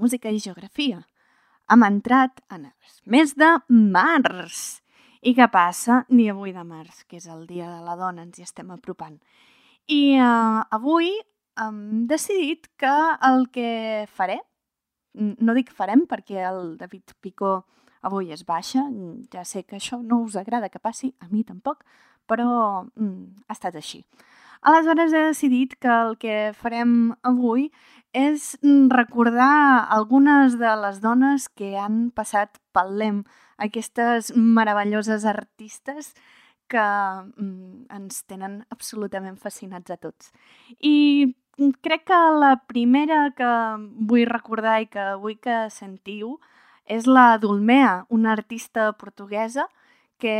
Música i geografia, hem entrat en el mes de març. I què passa? Ni avui de març, que és el dia de la dona, ens hi estem apropant. I uh, avui hem decidit que el que faré, no dic farem perquè el David Picó avui es baixa, ja sé que això no us agrada que passi, a mi tampoc, però mm, ha estat així. Aleshores he decidit que el que farem avui és mm, recordar algunes de les dones que han passat pel LEM, aquestes meravelloses artistes que mm, ens tenen absolutament fascinats a tots. I mm, crec que la primera que vull recordar i que vull que sentiu és la Dulmea, una artista portuguesa que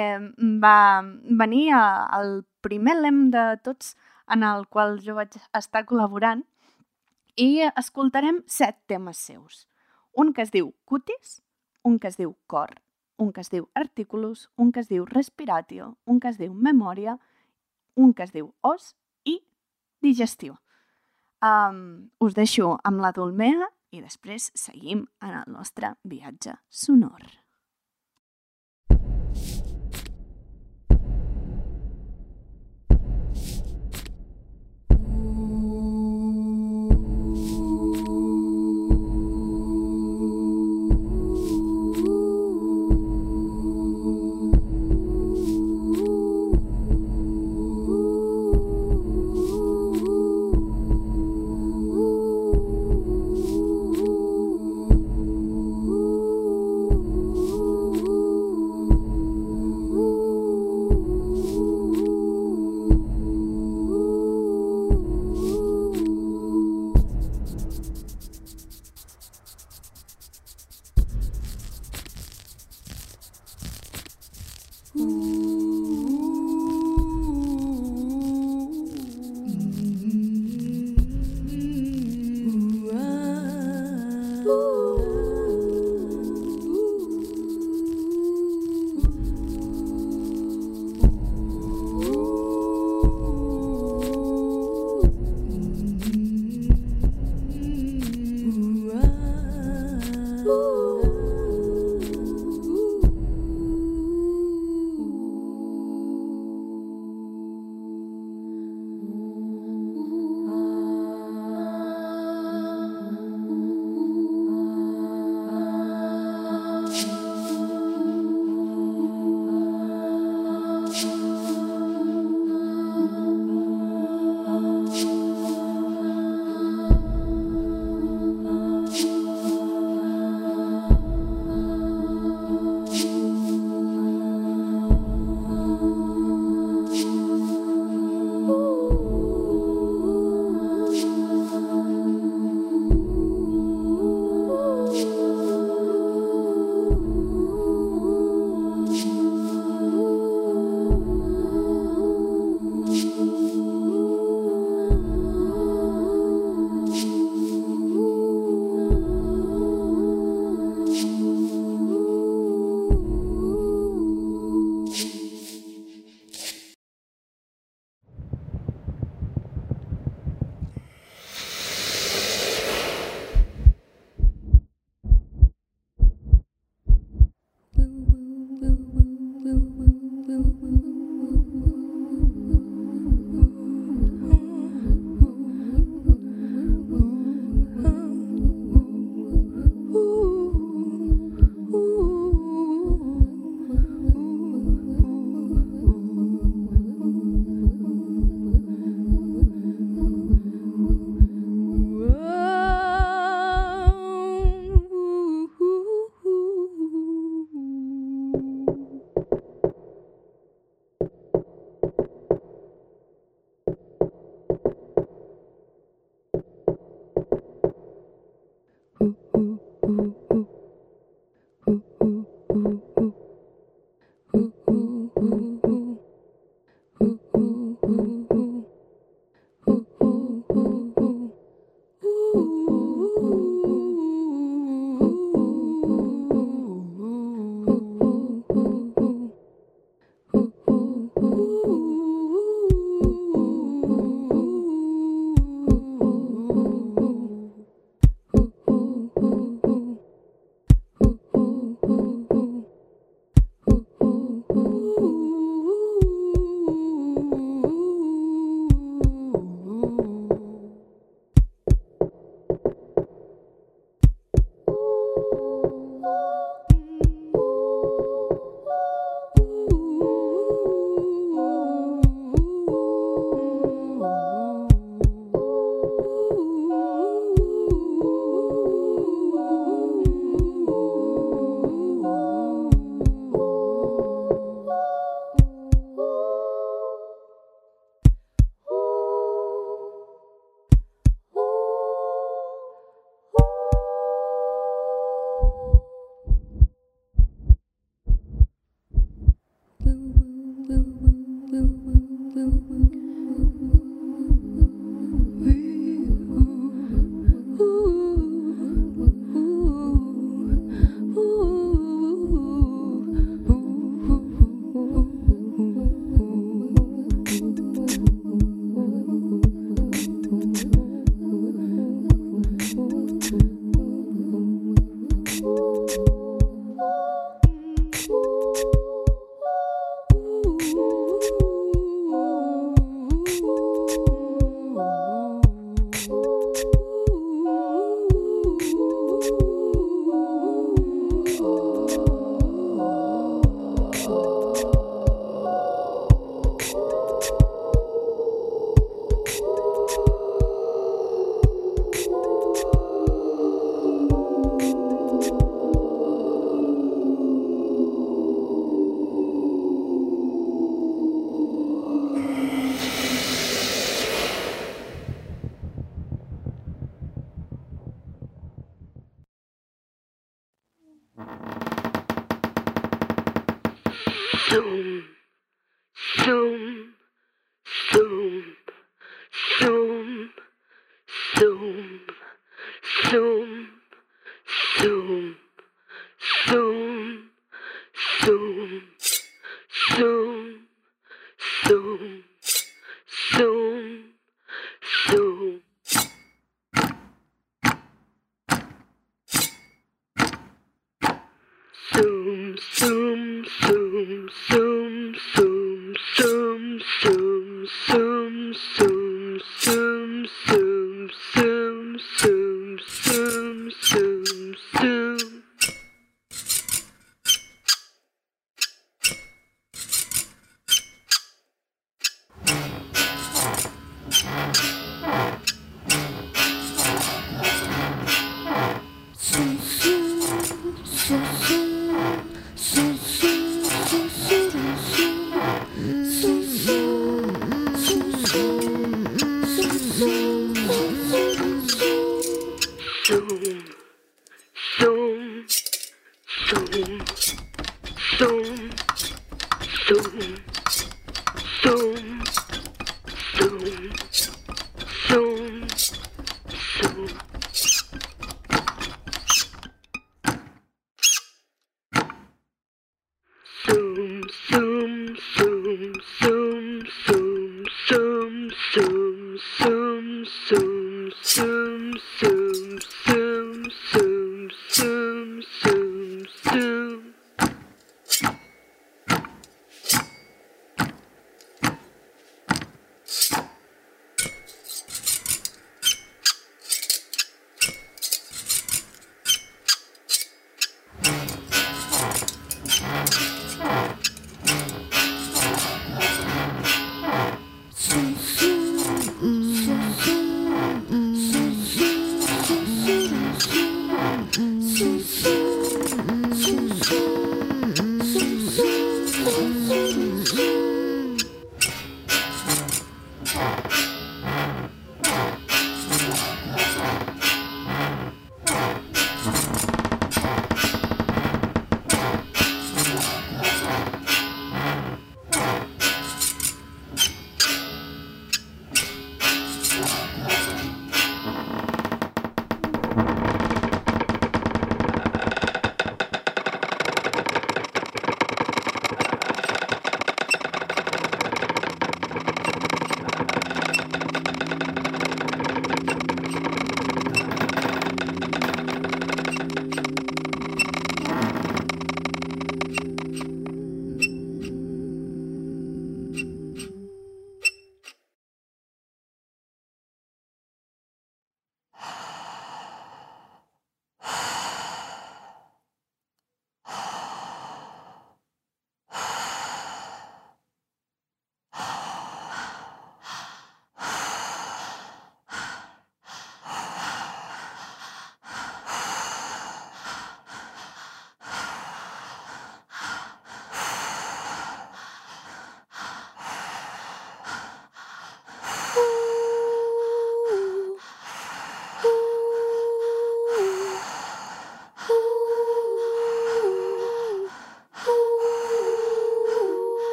va venir al primer lem de tots en el qual jo vaig estar col·laborant i escoltarem set temes seus. Un que es diu Cutis, un que es diu Cor, un que es diu Articulus, un que es diu Respiratio, un que es diu Memòria, un que es diu Os i Digestió. Um, us deixo amb la Dolmea i després seguim en el nostre viatge sonor.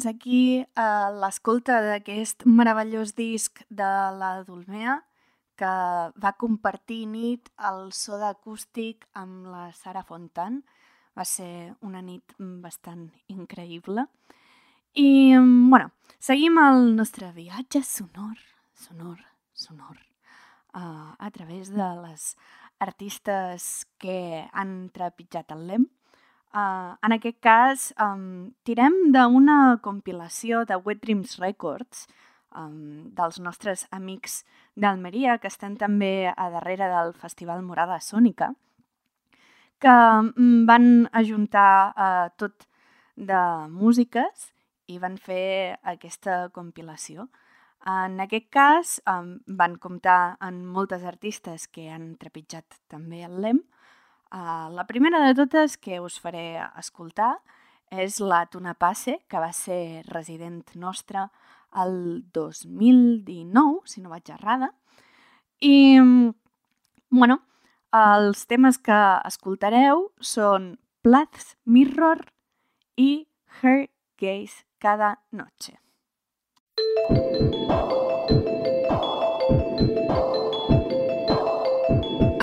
Fins aquí eh, l'escolta d'aquest meravellós disc de la Dolmea que va compartir nit el so d'acústic amb la Sara Fontan. Va ser una nit bastant increïble. I, bueno, seguim el nostre viatge sonor, sonor, sonor, uh, a través de les artistes que han trepitjat el lem. Uh, en aquest cas, um, tirem d'una compilació de Wet Dreams Records, um, dels nostres amics d'Almeria, que estan també a darrere del Festival Morada Sònica, que um, van ajuntar uh, tot de músiques i van fer aquesta compilació. En aquest cas, um, van comptar amb moltes artistes que han trepitjat també el LEM. La primera de totes que us faré escoltar és la Tuna Passe, que va ser resident nostra el 2019, si no vaig errada. I, bueno, els temes que escoltareu són Plats Mirror i Her Gaze cada noche.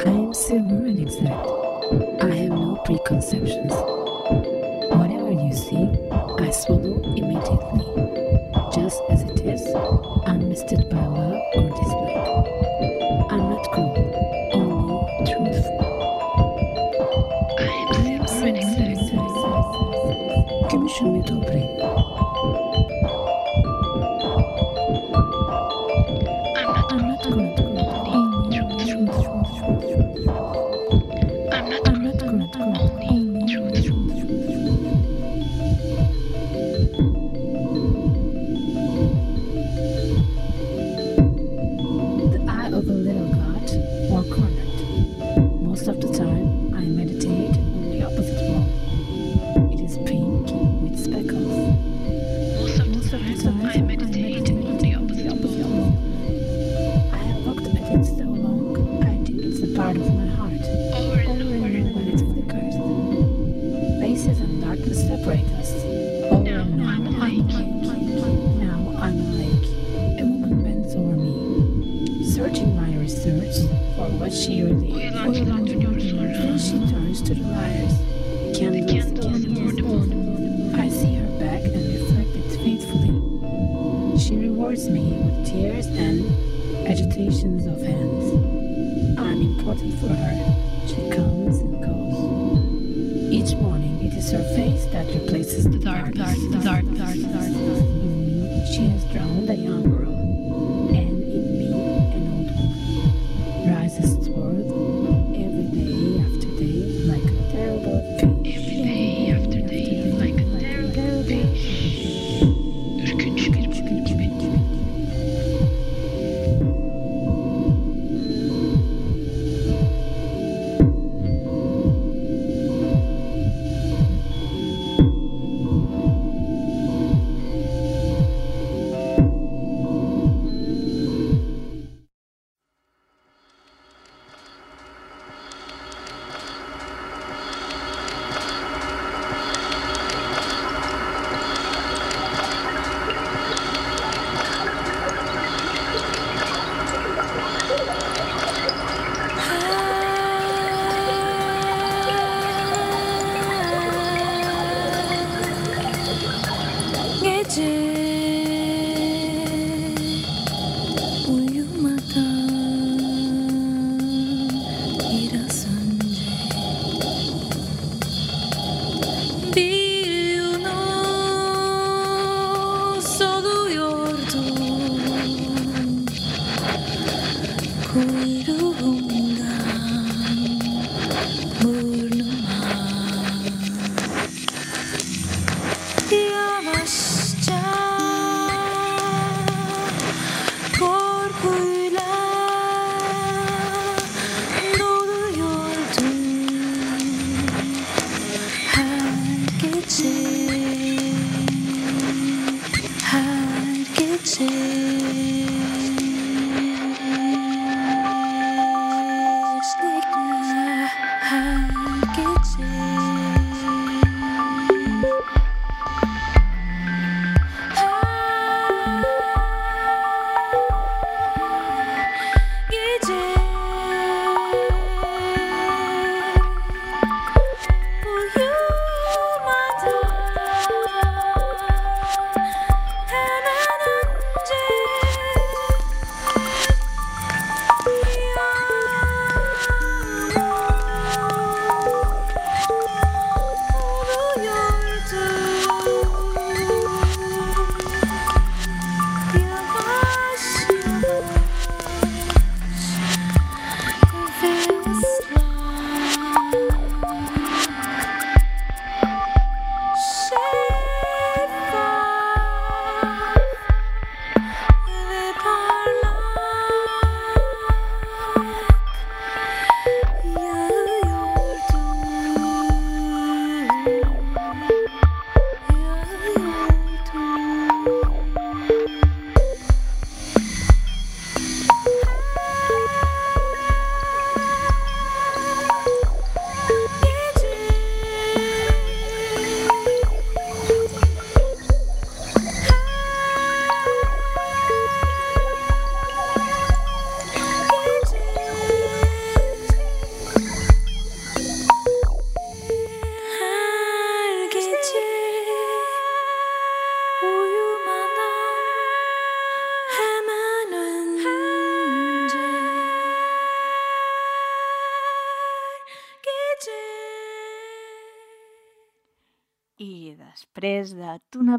I am silver and exact. I have no preconceptions. Whatever you see, I swallow immediately, just as it is, unmisted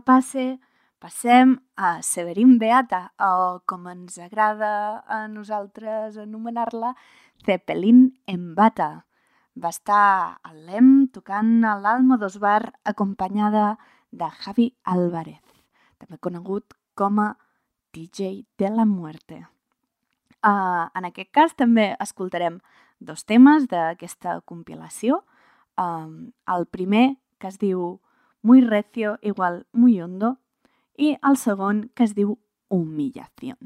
Passe passem a Severin Beata, o com ens agrada a nosaltres anomenar-la, Zeppelin en Bata. Va estar al LEM tocant a l'Almodos Bar acompanyada de Javi Álvarez, també conegut com a DJ de la Muerte. Uh, en aquest cas també escoltarem dos temes d'aquesta compilació. Um, el primer, que es diu Muy recio igual muy hondo, i el segon, que es diu Humillación.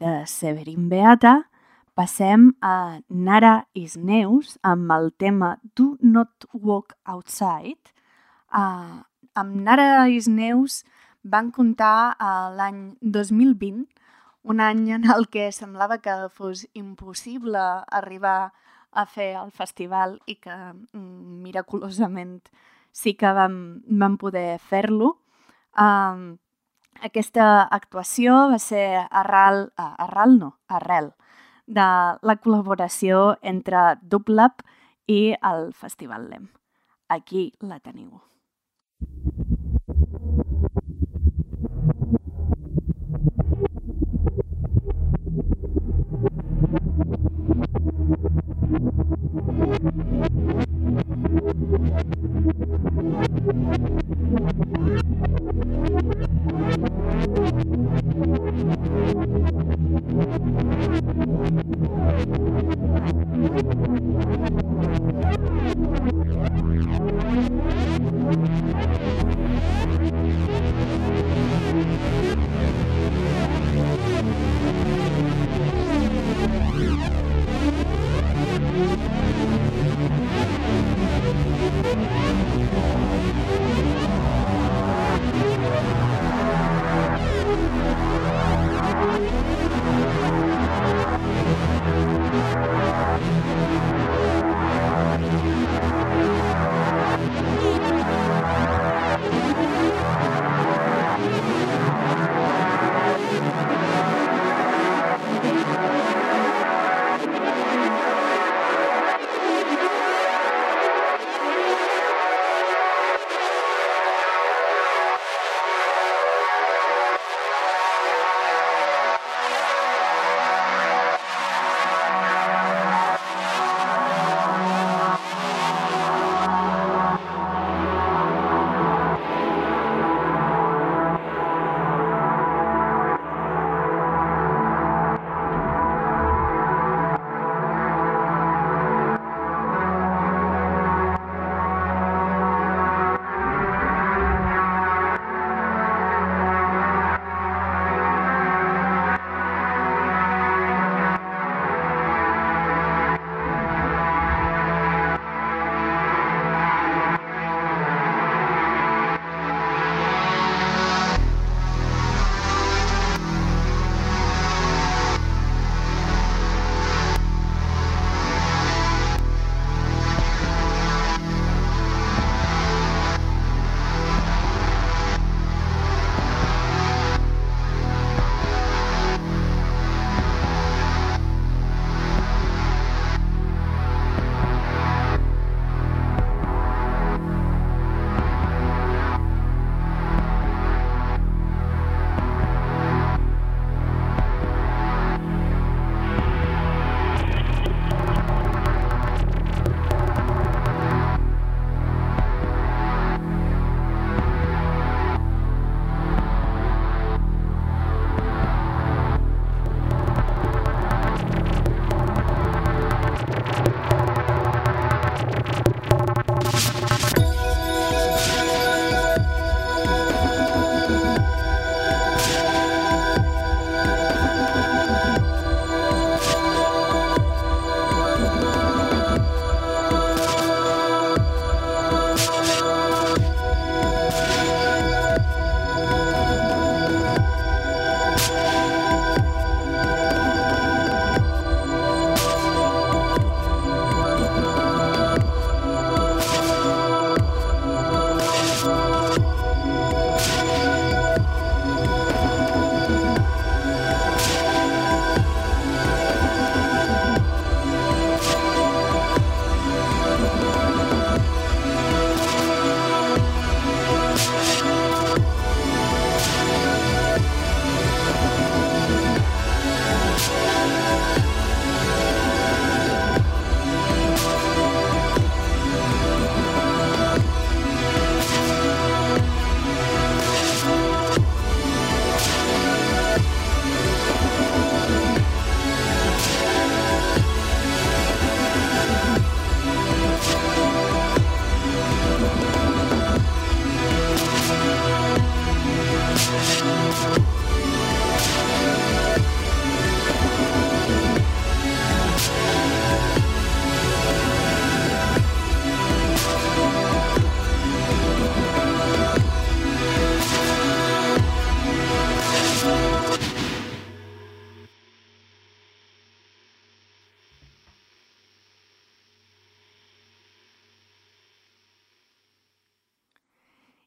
De Severin Beata passem a Nara Isneus amb el tema Do Not Walk Outside. Uh, amb Nara Isneus van comptar uh, l'any 2020, un any en el que semblava que fos impossible arribar a fer el festival i que mm, miraculosament sí que vam, vam poder fer-lo. Um, aquesta actuació va ser arrel, uh, arrel no, arrel, de la col·laboració entre Dublab i el Festival LEM. Aquí la teniu.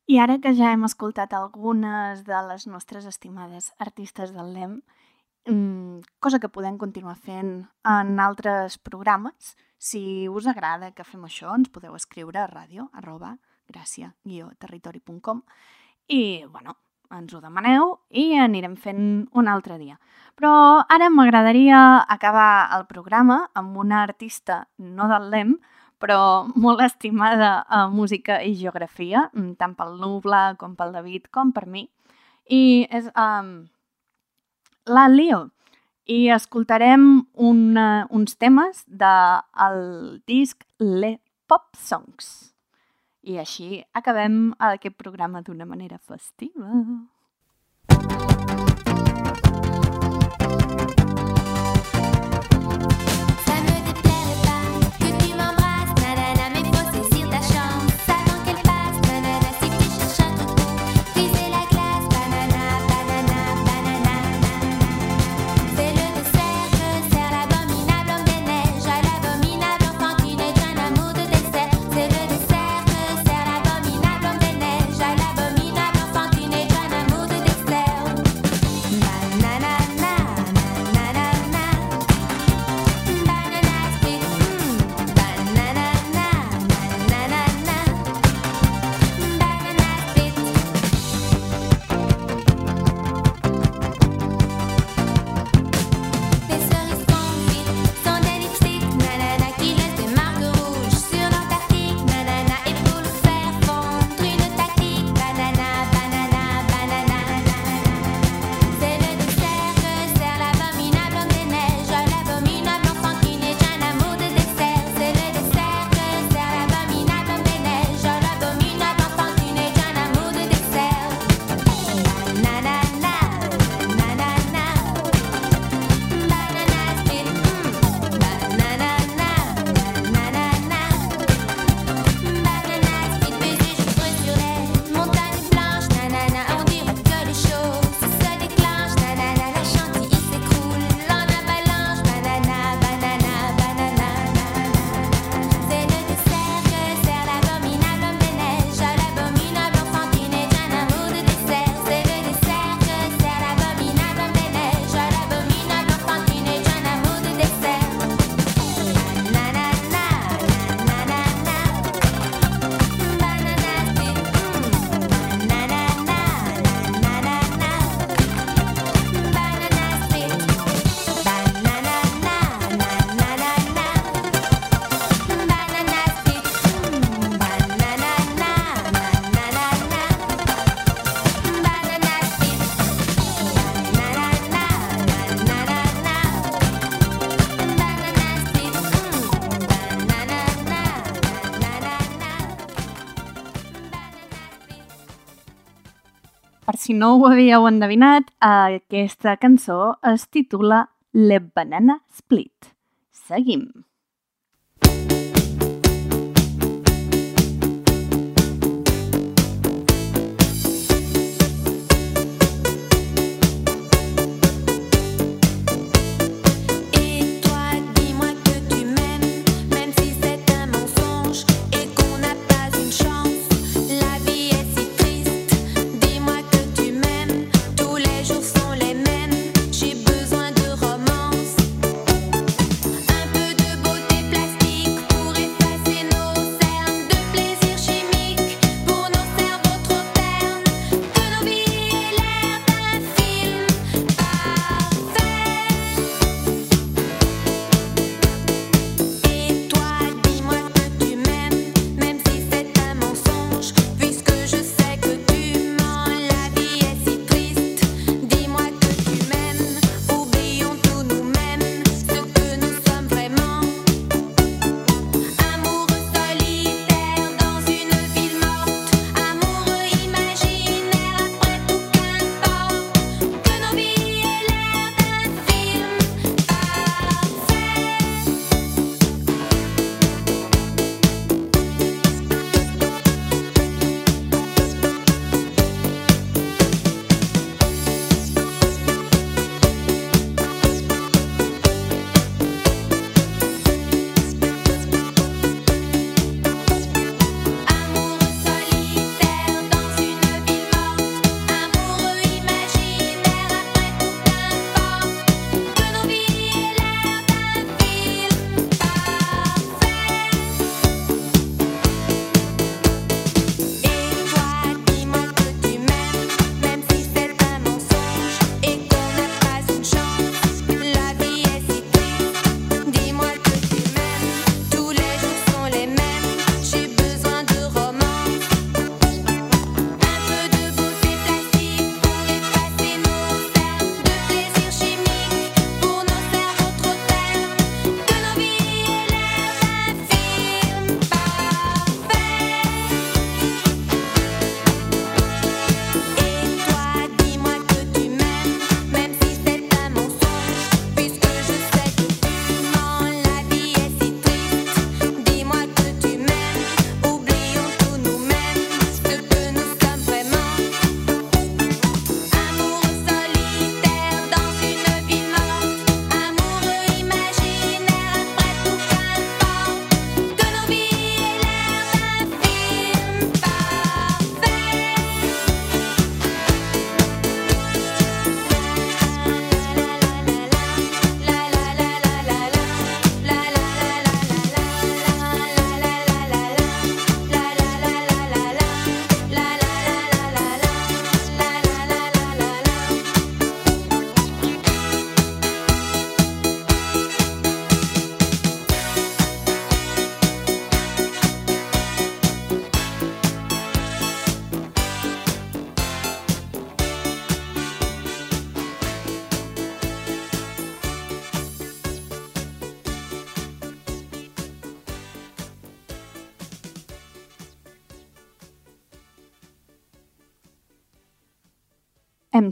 I ara que ja hem escoltat algunes de les nostres estimades artistes del LEM, mm, cosa que podem continuar fent en altres programes, si us agrada que fem això, ens podeu escriure a ràdio arroba gràcia-territori.com i, bueno, ens ho demaneu i anirem fent un altre dia. Però ara m'agradaria acabar el programa amb una artista no del LEM, però molt estimada a música i geografia, mm, tant pel Nubla com pel David com per mi. I és um, la Leo. I escoltarem una, uns temes del disc Le Pop Songs. I així acabem aquest programa d'una manera festiva. si no ho havíeu endevinat, aquesta cançó es titula Le Banana Split. Seguim.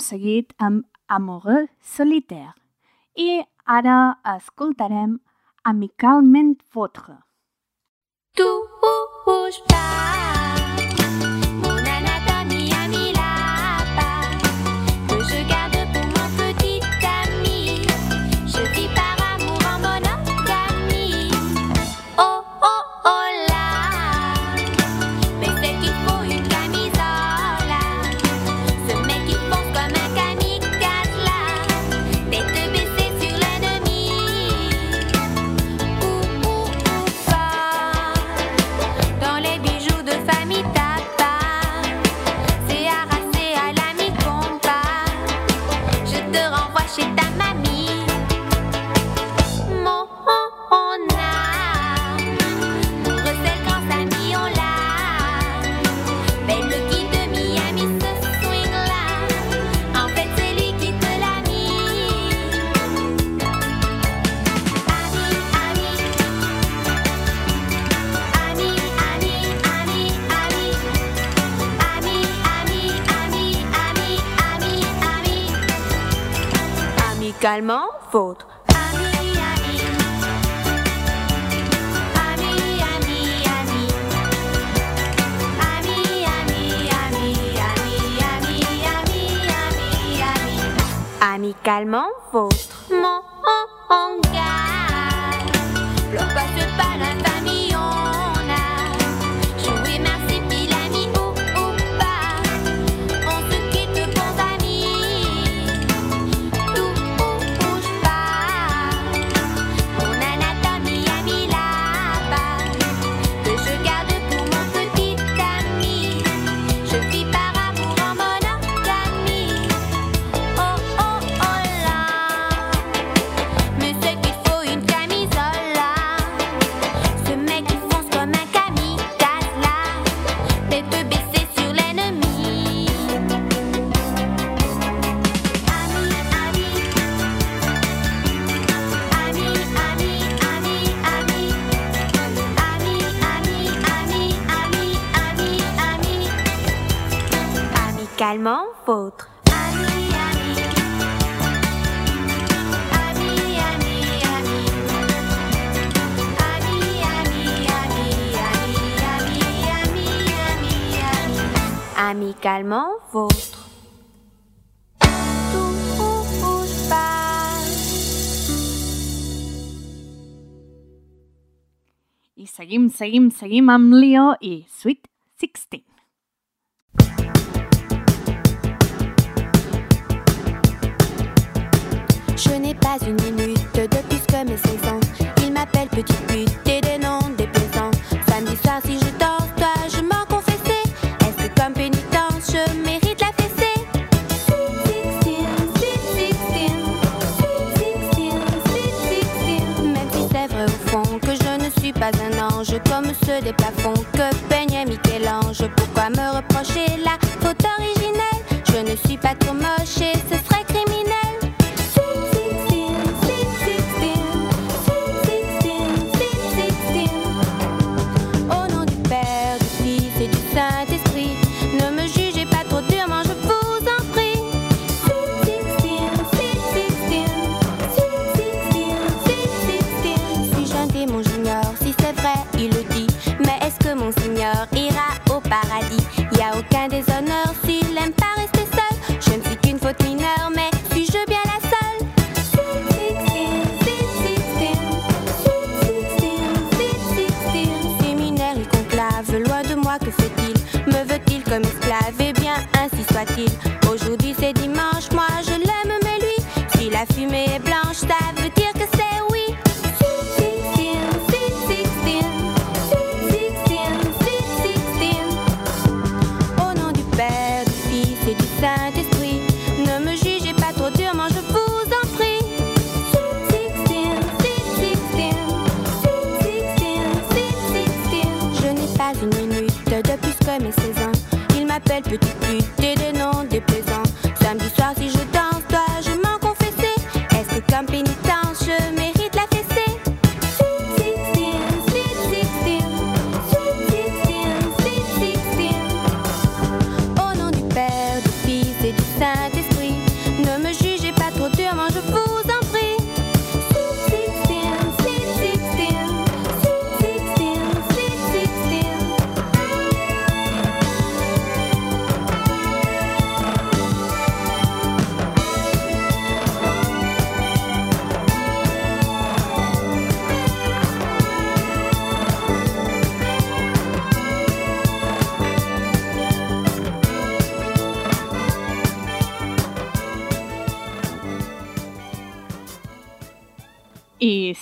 seguit amb Amoreux solitaire i ara escoltarem Amicalment Votre. Tu us pas. finalement, entièrement vôtre. Amicalement vôtre. Seguim, seguim, seguim amb Leo i Sweet 16. Je n'ai pas une minute de plus que mes 16 ans. Ils m'appellent petite pute et des noms déplaisants. Samedi soir, si je danse, toi, je m'en confessais. Est-ce que comme pénitence, je mérite la fessée? Même si c'est vrai au fond que je ne suis pas un ange comme ceux des plafonds que peignait Michel-Ange, pourquoi me reprendre de moi, que fait-il Me veut-il comme esclave? Eh bien, ainsi soit-il. Aujourd'hui c'est dimanche, moi je l'aime, mais lui, si la fumée est blanche, ça veut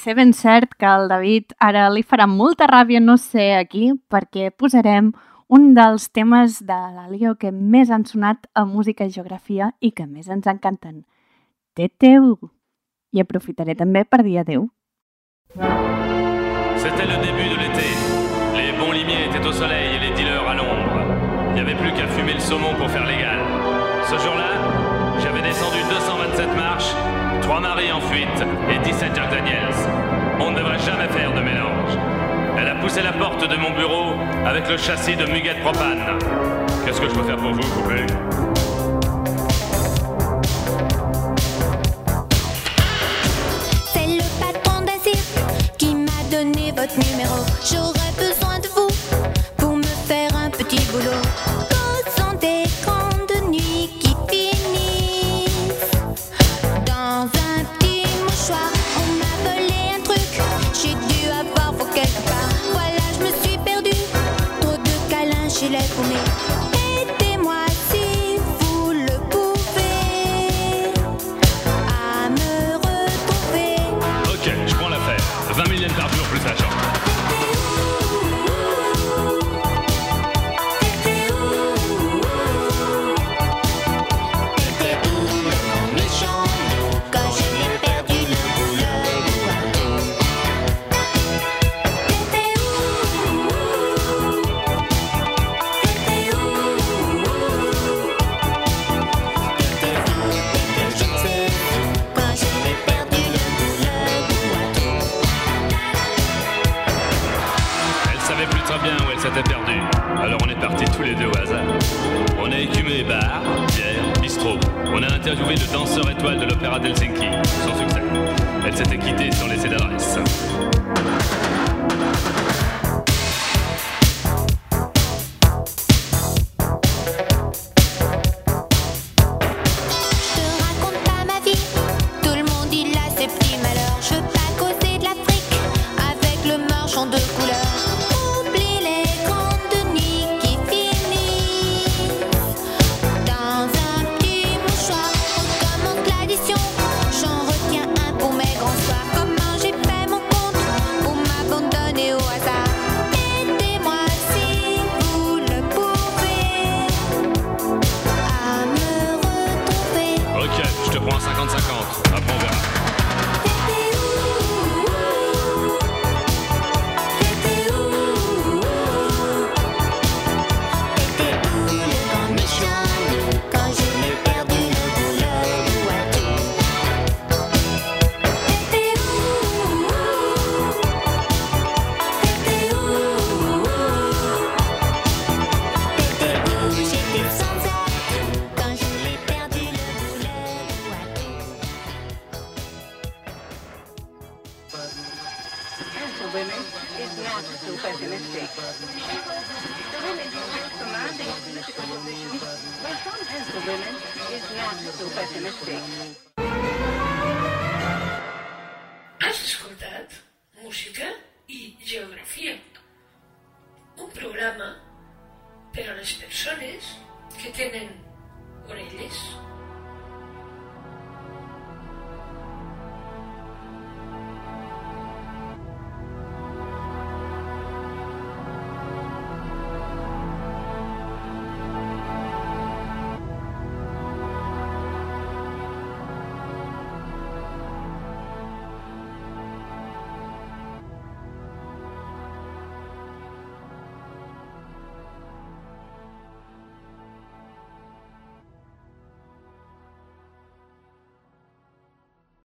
ser ben cert que el David ara li farà molta ràbia no ser aquí perquè posarem un dels temes de l'Alio que més han sonat a música i geografia i que més ens encanten. TTU. I aprofitaré també per dir adeu. C'était le début de l'été. Les bons limiers étaient au soleil et les dealers à l'ombre. Il n'y avait plus qu'à fumer le saumon pour faire légal. Ce jour-là, Trois maris en fuite et 17 Jack Daniels. On ne devrait jamais faire de mélange. Elle a poussé la porte de mon bureau avec le châssis de Muguet Propane. Qu'est-ce que je peux faire pour vous, poupée C'est le patron d'Azir qui m'a donné votre numéro. J'aurais besoin